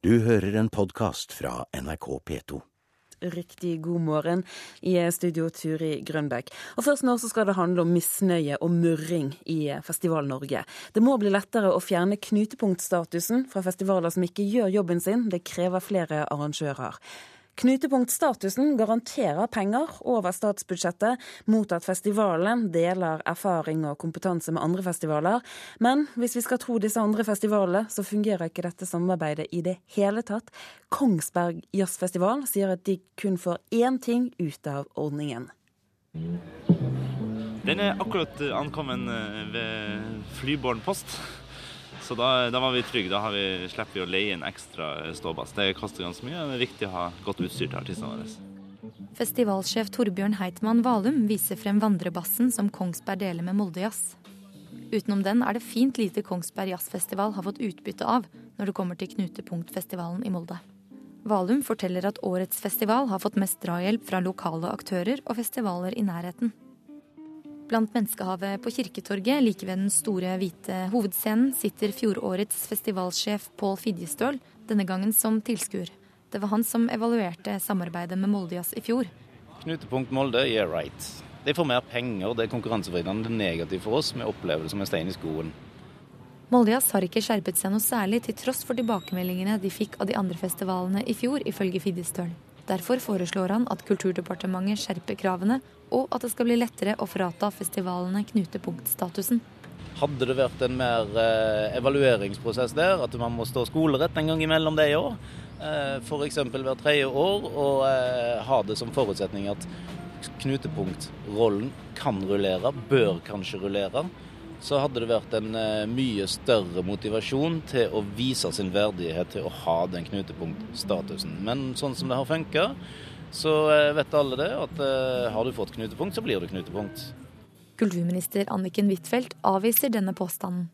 Du hører en podkast fra NRK P2. Riktig god morgen i studio Turi Grønbekk. Og Først nå så skal det handle om misnøye og murring i Festival Norge. Det må bli lettere å fjerne knutepunktstatusen fra festivaler som ikke gjør jobben sin. Det krever flere arrangører. Knutepunktstatusen garanterer penger over statsbudsjettet mot at festivalen deler erfaring og kompetanse med andre festivaler. Men hvis vi skal tro disse andre festivalene, så fungerer ikke dette samarbeidet i det hele tatt. Kongsberg Jazzfestival sier at de kun får én ting ut av ordningen. Den er akkurat ankommet ved flybåren post. Så da, da, var vi trygge. Da vi, slipper vi å leie en ekstra ståbass. Det koster ganske mye, og det er viktig å ha godt utstyr til artistene våre. Festivalsjef Torbjørn Heitmann Valum viser frem vandrebassen som Kongsberg deler med Molde Jazz. Utenom den er det fint lite Kongsberg Jazzfestival har fått utbytte av når det kommer til Knutepunktfestivalen i Molde. Valum forteller at årets festival har fått mest drahjelp fra lokale aktører og festivaler i nærheten. Blant menneskehavet på Kirketorget, like ved den store, hvite hovedscenen, sitter fjorårets festivalsjef Pål Fidjestøl, denne gangen som tilskuer. Det var han som evaluerte samarbeidet med Moldejazz i fjor. Knutepunkt Molde, yeah right. De får mer penger, det er konkurransevridende, det er negativt for oss. Vi opplever det som en stein i skoen. Moldejazz har ikke skjerpet seg noe særlig, til tross for tilbakemeldingene de fikk av de andre festivalene i fjor, ifølge Fidjestøl. Derfor foreslår han at Kulturdepartementet skjerper kravene, og at det skal bli lettere å frata festivalene knutepunktstatusen. Hadde det vært en mer eh, evalueringsprosess der, at man må stå skolerett en gang imellom det òg, eh, f.eks. hvert tredje år, og eh, ha det som forutsetning at knutepunktrollen kan rullere, bør kanskje rullere, så hadde det vært en uh, mye større motivasjon til å vise sin verdighet til å ha den knutepunktstatusen. Men sånn som det har funka, så uh, vet alle det at uh, har du fått knutepunkt, så blir du knutepunkt. Kulturminister Anniken Huitfeldt avviser denne påstanden.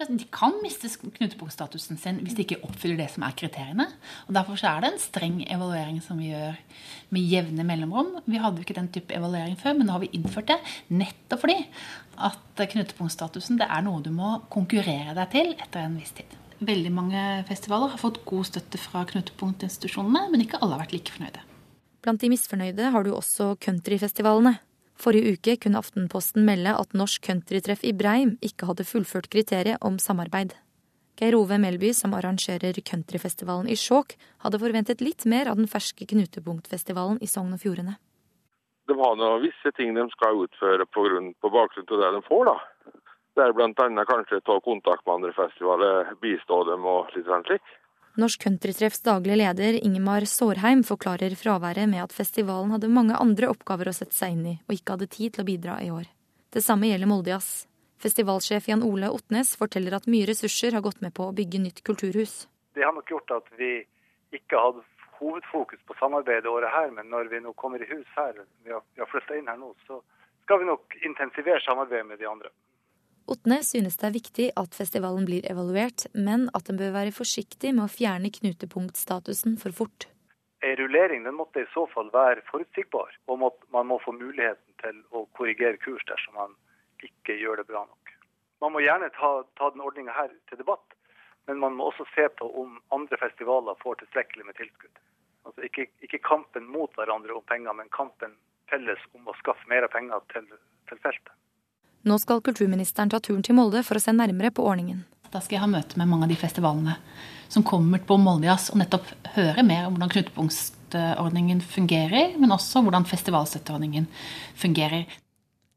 De kan miste knutepunktstatusen sin hvis de ikke oppfyller det som er kriteriene. Og Derfor er det en streng evaluering som vi gjør med jevne mellomrom. Vi hadde jo ikke den type evaluering før, men nå har vi innført det nettopp fordi at knutepunktstatusen det er noe du må konkurrere deg til etter en viss tid. Veldig mange festivaler har fått god støtte fra knutepunktinstitusjonene, men ikke alle har vært like fornøyde. Blant de misfornøyde har du også countryfestivalene. Forrige uke kunne Aftenposten melde at Norsk countrytreff i Breim ikke hadde fullført kriteriet om samarbeid. Geir Ove Melby, som arrangerer countryfestivalen i Skjåk, hadde forventet litt mer av den ferske Knutepunktfestivalen i Sogn og Fjordene. De har noen visse ting de skal utføre på, grunn, på bakgrunn av det de får. da. Det er bl.a. kanskje ta kontakt med andre festivaler, bistå dem og litt sånn slik. Norsk Countrytreffs daglige leder Ingemar Sårheim forklarer fraværet med at festivalen hadde mange andre oppgaver å sette seg inn i, og ikke hadde tid til å bidra i år. Det samme gjelder Moldejazz. Festivalsjef Jan Ole Otnes forteller at mye ressurser har gått med på å bygge nytt kulturhus. Det har nok gjort at vi ikke hadde hovedfokus på samarbeidet året her, men når vi nå kommer i hus her, vi har, har flytta inn her nå, så skal vi nok intensivere samarbeidet med de andre. Otne synes det er viktig at festivalen blir evaluert, men at den bør være forsiktig med å fjerne knutepunktstatusen for fort. En rullering den måtte i så fall være forutsigbar, og man må få muligheten til å korrigere kurs dersom man ikke gjør det bra nok. Man må gjerne ta, ta den ordninga her til debatt, men man må også se på om andre festivaler får tilstrekkelig med tilskudd. Altså ikke, ikke kampen mot hverandre om penger, men kampen felles om å skaffe mer penger til, til feltet. Nå skal kulturministeren ta turen til Molde for å se nærmere på ordningen. Da skal jeg ha møte med mange av de festivalene som kommer på Moldejazz, og nettopp høre mer om hvordan knutepunktordningen fungerer, men også hvordan festivalstøtteordningen fungerer.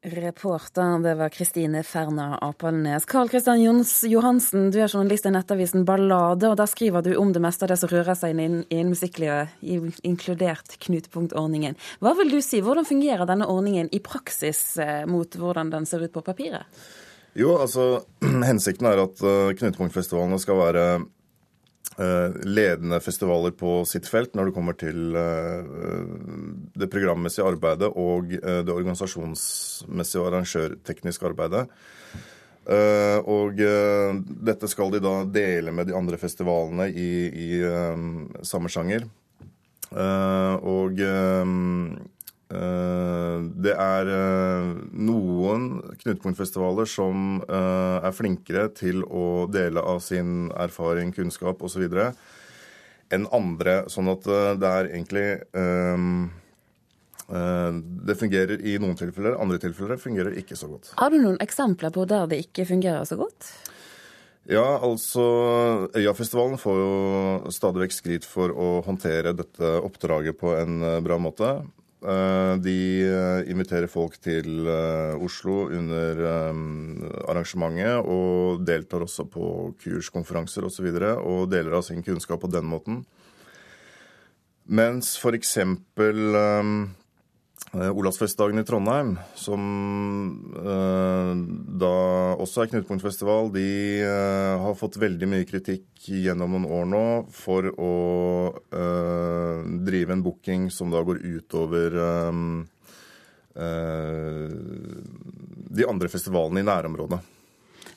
Reporter, det var Kristine Ferna Apalnes. Karl Kristian Johansen, du er journalist i nettavisen Ballade, og der skriver du om det meste av det som rører seg innen, musikklivet, inkludert knutepunktordningen. Hva vil du si, hvordan fungerer denne ordningen i praksis eh, mot hvordan den ser ut på papiret? Jo, altså Hensikten er at uh, knutepunktfestivalene skal være Eh, ledende festivaler på sitt felt når det kommer til eh, det programmessige arbeidet og eh, det organisasjonsmessige og arrangørtekniske arbeidet. Og dette skal de da dele med de andre festivalene i, i samme sjanger. Og Eh, det er eh, noen knutepunktfestivaler som eh, er flinkere til å dele av sin erfaring, kunnskap osv. enn andre. Sånn at det er egentlig det fungerer i noen tilfeller, andre tilfeller fungerer ikke så godt. Har du noen eksempler på der det ikke fungerer så godt? Ja, altså Øyafestivalen får jo stadig vekk skryt for å håndtere dette oppdraget på en bra måte. Eh, de eh, inviterer folk til eh, Oslo under arrangementet og deltar også på kurs, konferanser osv. Og, så og deler av sin kunnskap på den måten. Mens f.eks. Eh, Olavsfestdagen i Trondheim, som uh, da også er knutepunktfestival, de uh, har fått veldig mye kritikk gjennom noen år nå for å drive en booking som da går utover de andre festivalene i nærområdet.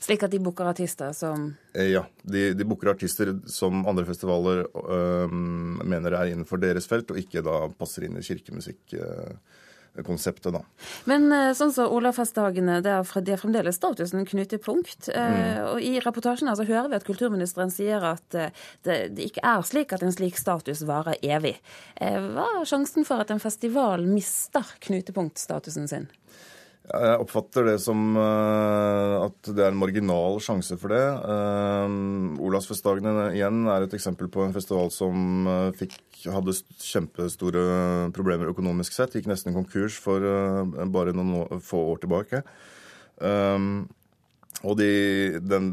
Slik at de booker artister som Ja. De, de booker artister som andre festivaler mener er innenfor deres felt, og ikke da passer inn i kirkemusikk konseptet, da. Men eh, sånn som så Olavfestdagene, det er, er fremdeles statusen knutepunkt. Mm. mm. Og i reportasjen altså, så hører vi at kulturministeren sier at eh, det, det, ikke er slik at en slik status varer evig. Hva er sjansen for at en festival mister knutepunktstatusen sin? Jeg oppfatter det som at det er en marginal sjanse for det. Olavsfestdagene igjen er et eksempel på en festival som fikk hadde kjempestore problemer økonomisk sett. Gikk nesten konkurs for bare noen få år tilbake. Um, og de, den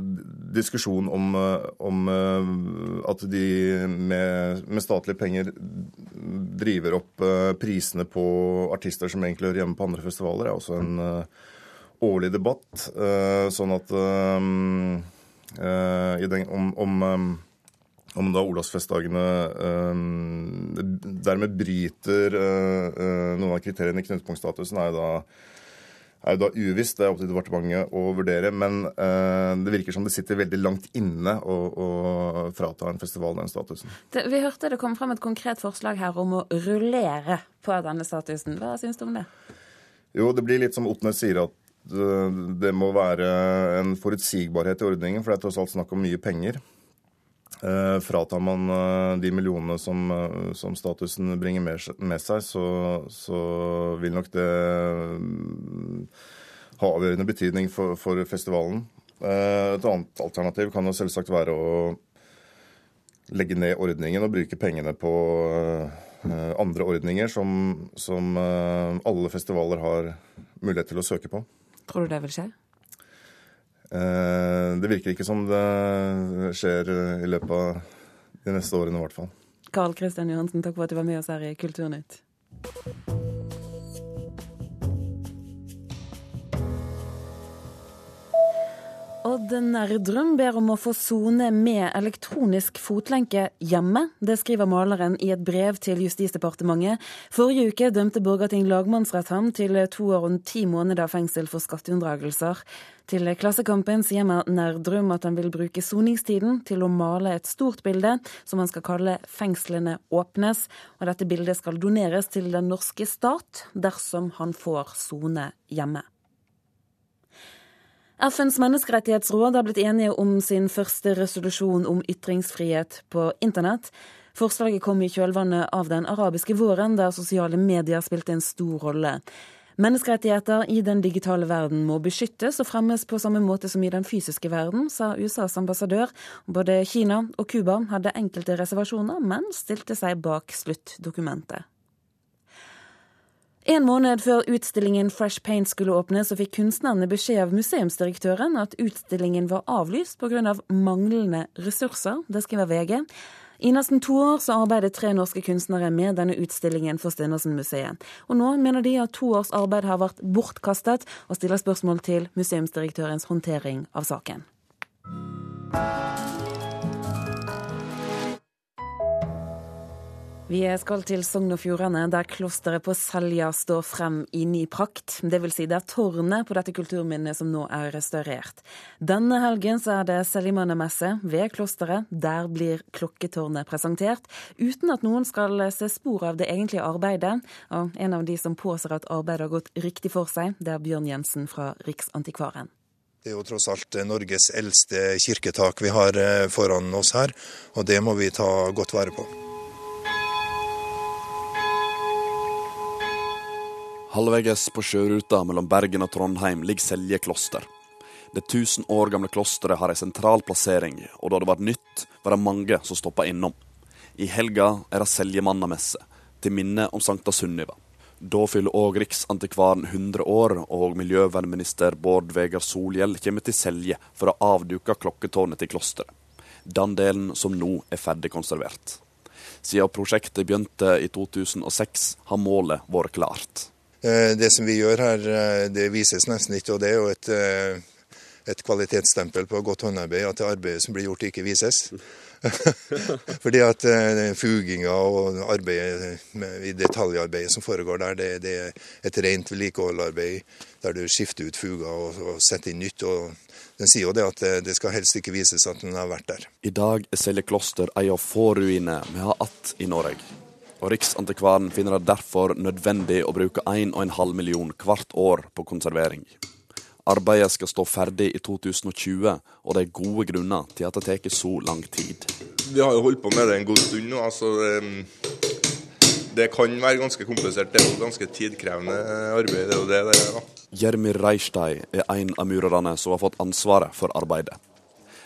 diskusjonen om, eh, om uh, at de med, med, statlige penger driver opp uh, prisene på artister som egentlig hører hjemme på andre festivaler, er også en årlig debatt. sånn at den, om, om om da Olavsfestdagene dermed bryter noen av kriteriene i knutepunktstatusen, er jo da er jo da uvisst. Det er opp til departementet å vurdere. Men eh, det virker som det sitter veldig langt inne å, å frata en festival den statusen. Det, vi hørte det kom frem et konkret forslag her om å rullere på denne statusen. Hva syns du om det? Jo, det blir litt som Otnes sier, at det må være en forutsigbarhet i ordningen. For det er tross alt snakk om mye penger. Eh, fratar man eh, de millionene som, eh, som statusen bringer med, med seg, så, så, vil nok det mm, ha avgjørende betydning for, for, festivalen. Et annet alternativ kan jo selvsagt være å legge ned ordningen og bruke pengene på andre ordninger som, som alle festivaler har mulighet til å søke på. Tror du det vil skje? Eh, det virker ikke som det skjer i løpet av de neste årene, i hvert fall. Karl Kristian Johansen, takk for at du var med oss her i Kulturnytt. Odd Nerdrum ber om å få sone med elektronisk fotlenke hjemme. Det skriver maleren i et brev til Justisdepartementet. Forrige uke dømte Borgarting lagmannsrett ham til to år og ti måneder fengsel for skatteunndragelser. Til Klassekampen sier Nerdrum at han vil bruke soningstiden til å male et stort bilde som han skal kalle 'Fengslene åpnes'. Og dette bildet skal doneres til den norske stat dersom han får sone hjemme. FNs menneskerettighetsråd har blitt enige om sin første resolusjon om ytringsfrihet på internett. Forslaget kom i kjølvannet av den arabiske våren, der sosiale medier spilte en stor rolle. Menneskerettigheter i den digitale verden må beskyttes og fremmes på samme måte som i den fysiske verden, sa USAs ambassadør. Både Kina og Cuba hadde enkelte reservasjoner, men stilte seg bak sluttdokumentet. En måned før utstillingen Fresh Paint skulle åpne, så fikk kunstnerne beskjed av museumsdirektøren at utstillingen var avlyst pga. Av manglende ressurser. Det skriver VG. I nesten to år så arbeidet tre norske kunstnere med denne utstillingen for Stenersen-museet. Og nå mener de at to års arbeid har vært bortkastet, og stiller spørsmål til museumsdirektørens håndtering av saken. Vi skal til Sogn og Fjordane, der klosteret på Selja står frem i ny prakt. Vil si det er tårnet på dette kulturminnet som nå er restaurert. Denne helgen er det Selimanemesse ved klosteret. Der blir klokketårnet presentert, uten at noen skal se spor av det egentlige arbeidet. Og en av de som påser at arbeidet har gått riktig for seg, det er Bjørn Jensen fra Riksantikvaren. Det er jo tross alt Norges eldste kirketak vi har foran oss her, og det må vi ta godt vare på. Halvveis på sjøruta mellom Bergen og Trondheim ligger Selje kloster. Det 1000 år gamle klosteret har en sentral plassering, og da det var nytt, var det mange som stoppa innom. I helga er det Seljemannamesse, til minne om Sankta Sunniva. Da fyller òg Riksantikvaren 100 år, og miljøvernminister Bård Vegar Solhjell kommer til Selje for å avduke klokketårnet til klosteret. Den delen som nå er ferdig konservert. Siden prosjektet begynte i 2006, har målet vært klart. Eh, det som vi gjør her, eh, det vises nesten ikke, og det er jo et, eh, et kvalitetsstempel på godt håndarbeid at det arbeidet som blir gjort, ikke vises. Fordi at fuginga og arbeidet i detaljarbeidet som foregår der, det, det er et rent vedlikeholdarbeid der du skifter ut fuga og, og, setter inn nytt. og Den sier jo det at det skal helst ikke vises at den har vært der. I dag er Selje kloster ei av få ruiner vi har att i Norge og Riksantikvaren finner det derfor nødvendig å bruke 1,5 million hvert år på konservering. Arbeidet skal stå ferdig i 2020, og det er gode grunner til at det tar så lang tid. Vi har jo holdt på med det en god stund nå. altså Det kan være ganske komplisert. Det er jo ganske tidkrevende arbeid. det er jo det det er da. Jermir Reistein er en av murerne som har fått ansvaret for arbeidet.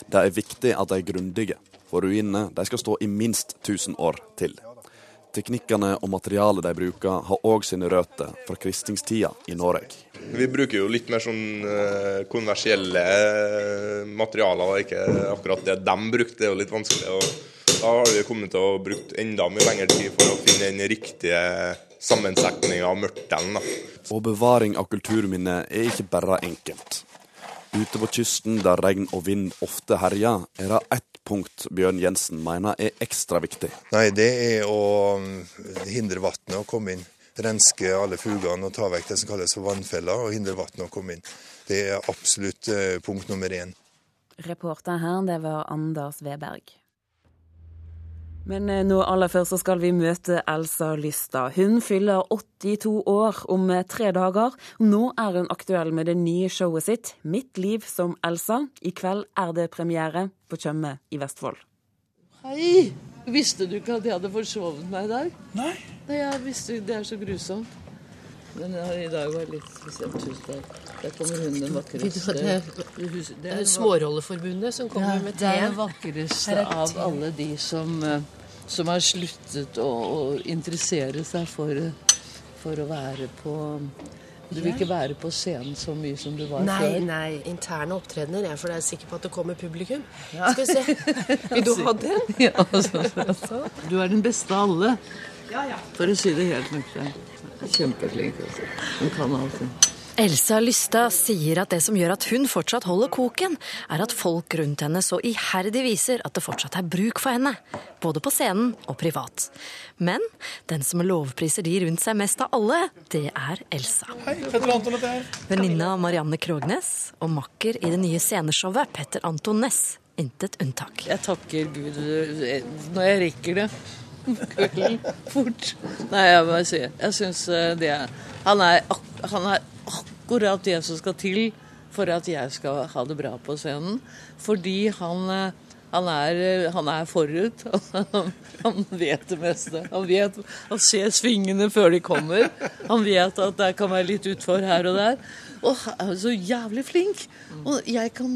Det er viktig at de er grundige, for ruinene skal stå i minst 1000 år til. Teknikkene og materialet de bruker, har òg sine røtter fra kristningstida i Norge. Vi bruker jo litt mer sånn uh, konversielle materialer, materialer, ikke akkurat det de brukte. Det er jo litt vanskelig. og Da har vi kommet til å bruke enda mye lengre tid for å finne den riktige sammensetninga av mørtelen. Og bevaring av kulturminner er ikke bare enkelt. Ute på kysten der regn og vind ofte herjer, er det ett punkt Bjørn Jensen mener er ekstra viktig? Nei, Det er å um, hindre vannet å komme inn. Renske alle fugene og ta vekk det som kalles for vannfeller, og hindre vannet å komme inn. Det er absolutt uh, punkt nummer én. Reporter her, det var Anders Weberg. Men eh, nå aller først så skal vi møte Elsa Lystad. Hun fyller 82 år om eh, tre dager. Nå er hun aktuell med det nye showet sitt 'Mitt liv som Elsa'. I kveld er det premiere på Tjøme i Vestfold. Hei! Visste du ikke at jeg hadde forsovet meg i dag? Nei. Nei, jeg visste, Det er så grusomt. Men i dag var litt spesielt. hus der. Der kommer hun den vakreste Det, er Smårolleforbundet som kommer ja, med te. Det er den vakreste av alle de som uh, som har sluttet å, å interessere seg for, for, å være på Du vil ikke være på scenen så mye som du var nei, før? Nei, nei. Interne opptredener. Jeg for jeg er sikker på at det kommer publikum. Ja. Skal vi se. Vil du ha den? Ja, altså, altså. Du er den beste av alle. For å si det helt nøkternt. Kjempeflink. Altså. Hun kan alt. Elsa Lystad sier at det som gjør at hun fortsatt holder koken, er at folk rundt henne så iherdig viser at det fortsatt er bruk for henne. Både på scenen og privat. Men den som lovpriser de rundt seg mest av alle, det er Elsa. Venninna Marianne Krognes og makker i det nye sceneshowet Petter Anton Næss. Intet unntak. Jeg takker Gud når jeg rekker det. Kvelden fort. Nei, jeg bare sier Jeg syns det det Han er, han er akkurat det som skal til for at jeg skal ha det bra på scenen. Fordi han, eh, han, er, eh, han er, forut. Han, vet det meste. Han, vet, han ser svingene før de kommer. Han vet at det kan være litt utfor her og der. Og han er så jævlig flink. Og jeg kan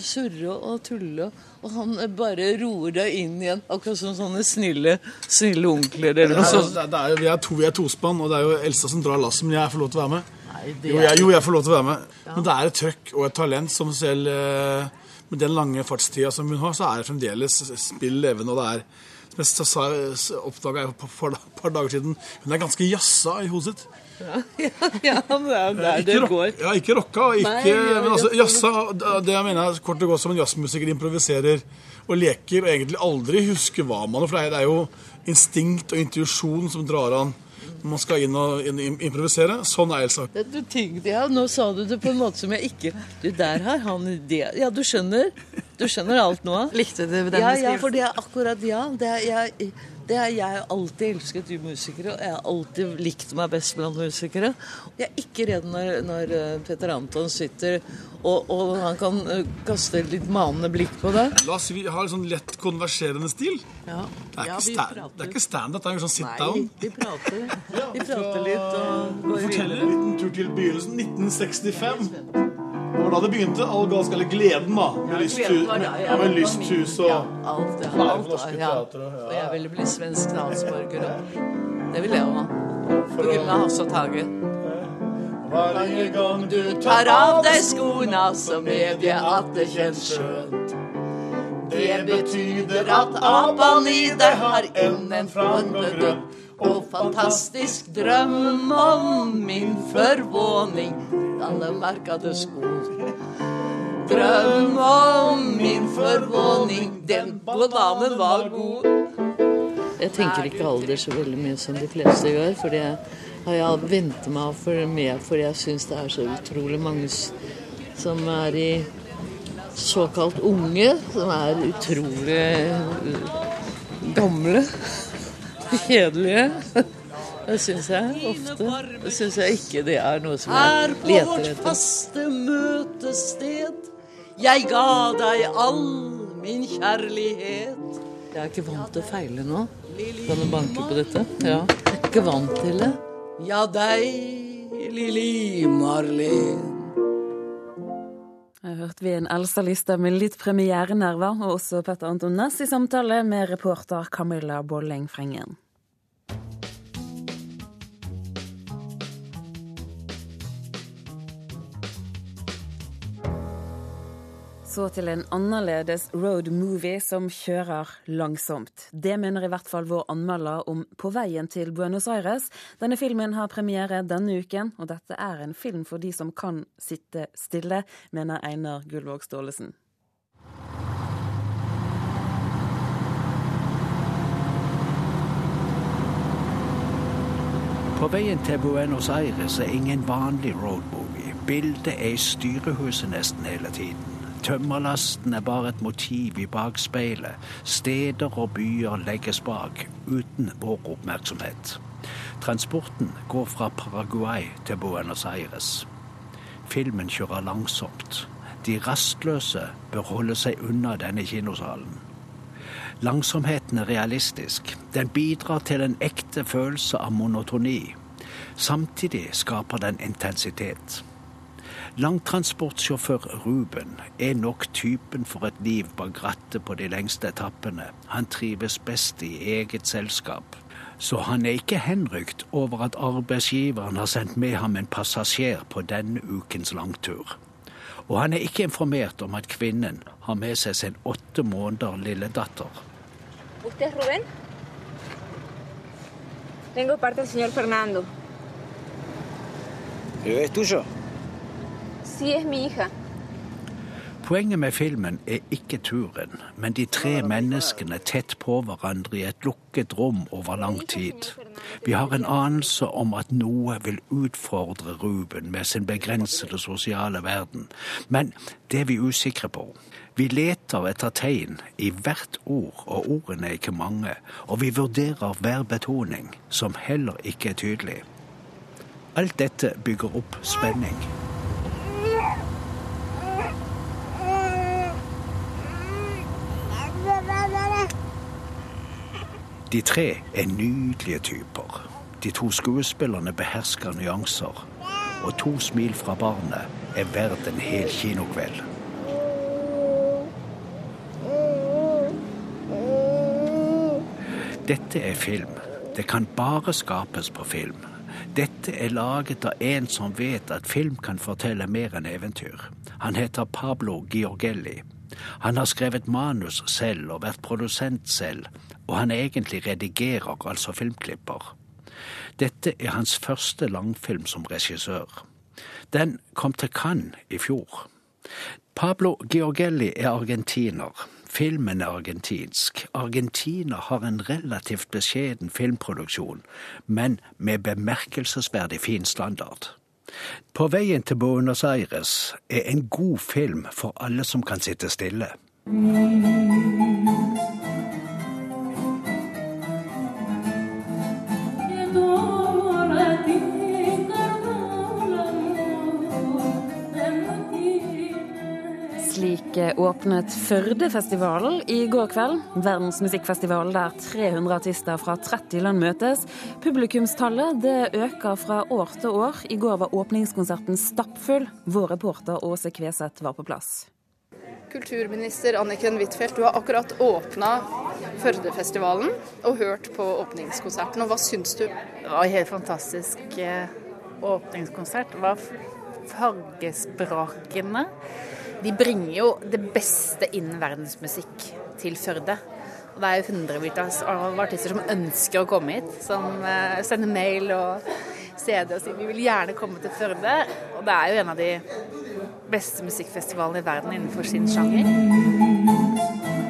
surre og tulle, og han bare roer deg inn igjen. Akkurat som sånne snille, snille onkler. Eller noe sånt. Er, vi er to i tospann, og det er jo Elsa som drar lasset, men jeg får lov til å være med. Jo jeg, jo, jeg, får lov til å være med. Ja. Men det er et trøkk og et talent som selv eh, med den lange fartstida som hun har, så er det fremdeles spill levende. Og det er som jeg oppdaga for et par dager siden Hun er ganske jazza i hodet sitt. Ja, ja, det er der det går. Ja, ikke rocka. Ikke, Nei, men altså, jazza, det jeg mener er kort og godt som en jazzmusiker improviserer og leker og egentlig aldri husker hva man For det er jo instinkt og intuisjon som drar an man skal inn og inn, improvisere. Sånn er Elsa. Du tenkte, ja, Nå sa du det på en måte som jeg ikke Du, der har han det Ja, du skjønner? Du skjønner alt nå? Likte du den ja, ja, for det er akkurat ja. Det er, jeg, det er jeg har alltid elsket du musikere, og jeg har alltid likt meg best blant musikere. Jeg er ikke redd når, når eh, Petter Anton sitter og, og han kan eh, kaste litt manende blikk på deg. La oss si vi har en sånn lett konverserende stil. Ja. Det er Ja, stand, det er ikke standup, det er jo sånn sit Nei, down. vi prater. Vi prater litt og går Fortell videre. en liten tur til begynnelsen. 1965. Var da det begynte. All galskap, eller gleden, da. Med, Ja, gleden var ja, ja, med lysthus og alt det. alt, alt ja. og- Og jeg ville bli svensk statsborger. Det vil jeg òg. På grunn av Hasse og Tage. Varje gang du Tar av deg skoene, så medgir at det kjennes skjønt. Det betyder at apan i deg har enden funnet død. Og fantastisk drøm om min forvåning, alle merkede sko. Drøm om min forvåning, den damen var god. Jeg tenker ikke alder så veldig mye som de fleste gjør, for det har jeg vent meg for med, for jeg syns det er så utrolig mange som er i såkalt unge, som er utrolig uh, gamle. Kjedelige. Det syns jeg ofte. Det syns jeg ikke det er noe som jeg leter etter. Er på vårt faste møtested. Jeg ga deg all min kjærlighet. Jeg er ikke vant til å feile nå. Kan du banke på dette? Ja. Jeg er ikke vant til det. Ja, deg, Lili Marlene. Her hørte vi en Elsa Listhaug med litt premierenerver, og også Petter Anton Næss i samtale med reporter Camilla Bolleng Frengen. Så til en annerledes road movie som kjører langsomt. Det mener i hvert fall vår anmelder om På veien til Buenos Aires. Denne filmen har premiere denne uken, og dette er en film for de som kan sitte stille, mener Einar Gullvåg Staalesen. På veien til Buenos Aires er ingen vanlig roadmovie. Bildet er i styrehuset nesten hele tiden. Tømmerlasten er bare et motiv i bakspeilet. Steder og byer legges bak, uten vår oppmerksomhet. Transporten går fra Paraguay til Buenos Aires. Filmen kjører langsomt. De rastløse bør holde seg unna denne kinosalen. Langsomheten er realistisk. Den bidrar til en ekte følelse av monotoni. Samtidig skaper den intensitet. Langtransportsjåfør Ruben er nok typen for et liv bak rattet på de lengste etappene. Han trives best i eget selskap. Så han er ikke henrykt over at arbeidsgiveren har sendt med ham en passasjer på denne ukens langtur. Og han er ikke informert om at kvinnen har med seg sin åtte måneder lille datter. ¿Usted es Rubén? Tengo parte del señor Fernando. ¿Es tuyo? Sí, es mi hija. Poenget med filmen er ikke turen, men de tre menneskene tett på hverandre i et lukket rom over lang tid. Vi har en anelse om at noe vil utfordre Ruben med sin begrensede sosiale verden, men det er vi usikre på. Vi leter etter tegn i hvert ord, og ordene er ikke mange, og vi vurderer hver betoning, som heller ikke er tydelig. Alt dette bygger opp spenning. De tre er nydelige typer. De to skuespillerne behersker nyanser. Og to smil fra barnet er verdt en hel kinokveld. Dette er film. Det kan bare skapes på film. Dette er laget av en som vet at film kan fortelle mer enn eventyr. Han heter Pablo Giorgelli. Han har skrevet manus selv og vært produsent selv, og han er egentlig redigerer, altså filmklipper. Dette er hans første langfilm som regissør. Den kom til Cannes i fjor. Pablo Giorgelli er argentiner. Filmen er argentinsk. Argentina har en relativt beskjeden filmproduksjon, men med bemerkelsesverdig fin standard. På veien til Buenos Aires er en god film for alle som kan sitte stille. Slik åpnet Førdefestivalen i går kveld. Verdens musikkfestival der 300 artister fra 30 land møtes. Publikumstallet det øker fra år til år. I går var åpningskonserten stappfull. Vår reporter Åse Kveseth var på plass. Kulturminister Anniken Huitfeldt, du har akkurat åpna Førdefestivalen og hørt på åpningskonserten. og Hva syns du? Det var en helt fantastisk eh, åpningskonsert. Det var fargesprakende. De bringer jo det beste innen verdensmusikk til Førde. Og det er jo hundrevis av artister som ønsker å komme hit. Som eh, sender mail og CD og sier vi vil gjerne komme til Førde. Og det er jo en av de beste musikkfestivalene i verden innenfor sin sjanger.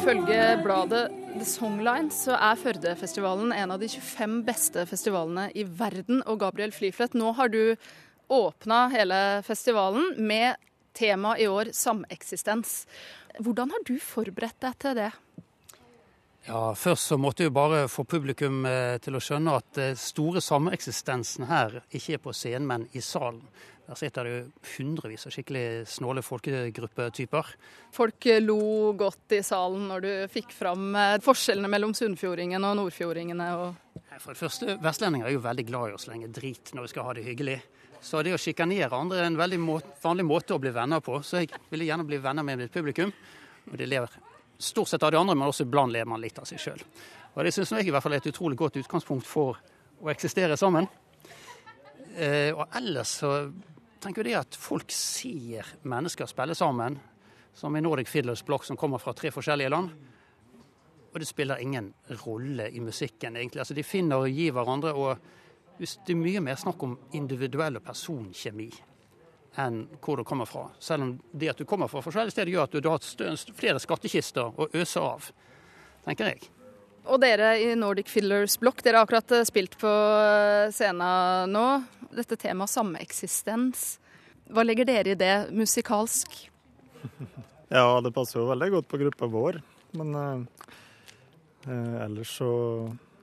Ifølge bladet The Songline så er Førdefestivalen en av de 25 beste festivalene i verden. Og Gabriel Flyflett, nå har du åpna hele festivalen med tema i år sameksistens. Hvordan har du forberedt deg til det? Ja, Først så måtte vi bare få publikum eh, til å skjønne at den store sameksistensen her ikke er på scenen, men i salen. Der sitter det jo hundrevis av skikkelig snåle folkegruppetyper. Folk lo godt i salen når du fikk fram eh, forskjellene mellom sunnfjordingene og nordfjordingene. Og... For det første, Vestlendinger er jo veldig glad i å slenge drit når vi skal ha det hyggelig. Så det å sjikanere andre er en veldig må vanlig måte å bli venner på. Så jeg ville gjerne bli venner med mitt publikum. Og de lever stort sett av de andre, men også iblant lever man litt av seg sjøl. Og det syns jeg i hvert fall er et utrolig godt utgangspunkt for å eksistere sammen. Eh, og ellers så tenker det at folk ser mennesker spille sammen, som i Nordic Fiddlers Block, som kommer fra tre forskjellige land. Og det spiller ingen rolle i musikken, egentlig. Altså, de finner og gir hverandre. og det er mye mer snakk om individuell og personkjemi enn hvor du kommer fra. Selv om det at du kommer fra forskjellige steder gjør at du har flere skattkister å øse av, tenker jeg. Og dere i Nordic Fiddlers Block, dere har akkurat spilt på scenen nå. Dette temaet sameksistens. Hva legger dere i det musikalsk? Ja, det passer jo veldig godt på gruppa vår. Men eh, ellers så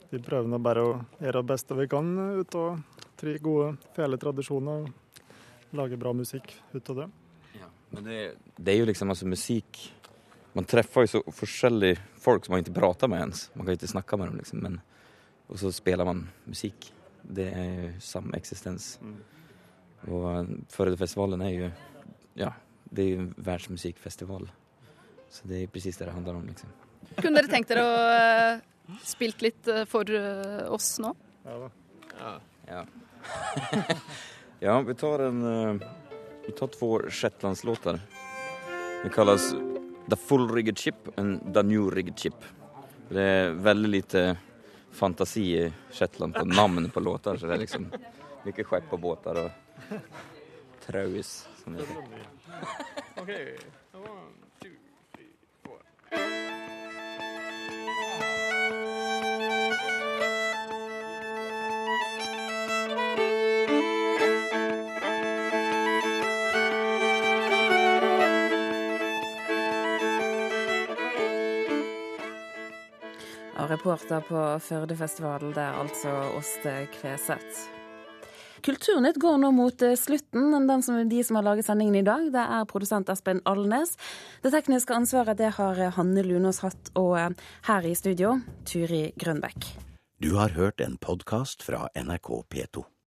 vi prøver nå bare å gjøre det beste vi kan ut av tre gode feletradisjoner. Lage bra musikk ut av det. Ja, men det, det, er jo liksom altså musikk Man treffer jo så forskjellige folk som man ikke prater med ens. Man kan ikke snakke med dem, liksom. Men, og så spiller man musikk. Det er jo samme eksistens. Mm. Og Førdefestivalen er jo Ja, det er jo en verdensmusikkfestival. Så det er presis det det handler om, liksom. Kunne dere tenkt dere å spilt litt for oss nå? Ja da. Ja. ja. ja vi tar en Vi tar två shetlandslåter. Det kalles The Full Rigged Chip and The New Rigged Chip. Det er veldig lite fantasi i Shetland på navn på låter. så det er liksom mye skjepp og båter og traus. Det okay. One, reporter på Førdefestivalen, det er altså Åste Kveseth. Kulturnytt går nå mot slutten. Den som, de som har laget sendingen i dag, det er produsent Espen Alnes. Det tekniske ansvaret det har Hanne Lunås hatt, og her i studio Turi Grønbekk. Du har hørt en podkast fra NRK P2.